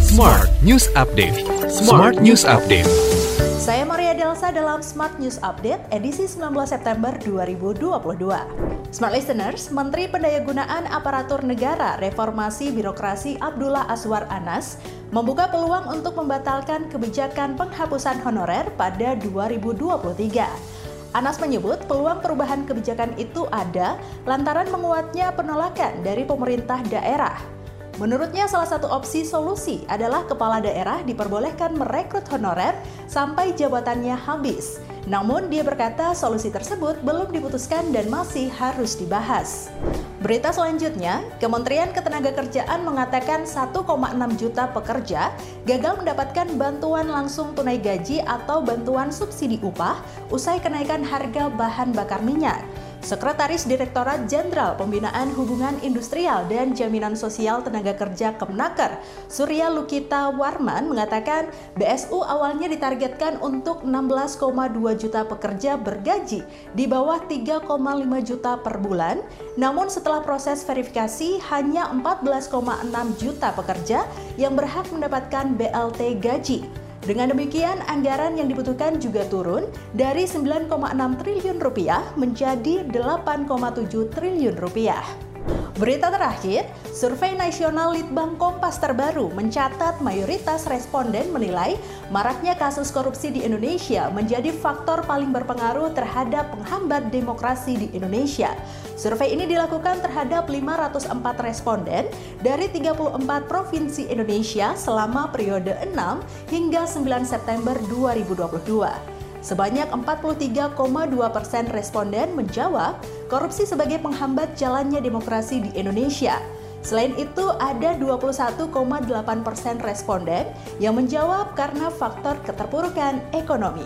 Smart News Update. Smart News Update. Saya Maria Delsa dalam Smart News Update edisi 19 September 2022. Smart Listeners, Menteri Pendayagunaan Aparatur Negara Reformasi Birokrasi Abdullah Aswar Anas membuka peluang untuk membatalkan kebijakan penghapusan honorer pada 2023. Anas menyebut peluang perubahan kebijakan itu ada lantaran menguatnya penolakan dari pemerintah daerah. Menurutnya salah satu opsi solusi adalah kepala daerah diperbolehkan merekrut honorer sampai jabatannya habis. Namun dia berkata solusi tersebut belum diputuskan dan masih harus dibahas. Berita selanjutnya, Kementerian Ketenagakerjaan mengatakan 1,6 juta pekerja gagal mendapatkan bantuan langsung tunai gaji atau bantuan subsidi upah usai kenaikan harga bahan bakar minyak. Sekretaris Direktorat Jenderal Pembinaan Hubungan Industrial dan Jaminan Sosial Tenaga Kerja Kemnaker, Surya Lukita Warman mengatakan BSU awalnya ditargetkan untuk 16,2 juta pekerja bergaji di bawah 3,5 juta per bulan, namun setelah proses verifikasi hanya 14,6 juta pekerja yang berhak mendapatkan BLT gaji. Dengan demikian, anggaran yang dibutuhkan juga turun dari 9,6 triliun rupiah menjadi 8,7 triliun rupiah. Berita terakhir, survei nasional Litbang Kompas terbaru mencatat mayoritas responden menilai maraknya kasus korupsi di Indonesia menjadi faktor paling berpengaruh terhadap penghambat demokrasi di Indonesia. Survei ini dilakukan terhadap 504 responden dari 34 provinsi Indonesia selama periode 6 hingga 9 September 2022. Sebanyak 43,2 persen responden menjawab korupsi sebagai penghambat jalannya demokrasi di Indonesia. Selain itu, ada 21,8 persen responden yang menjawab karena faktor keterpurukan ekonomi.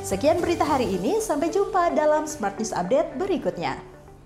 Sekian berita hari ini, sampai jumpa dalam Smart News Update berikutnya.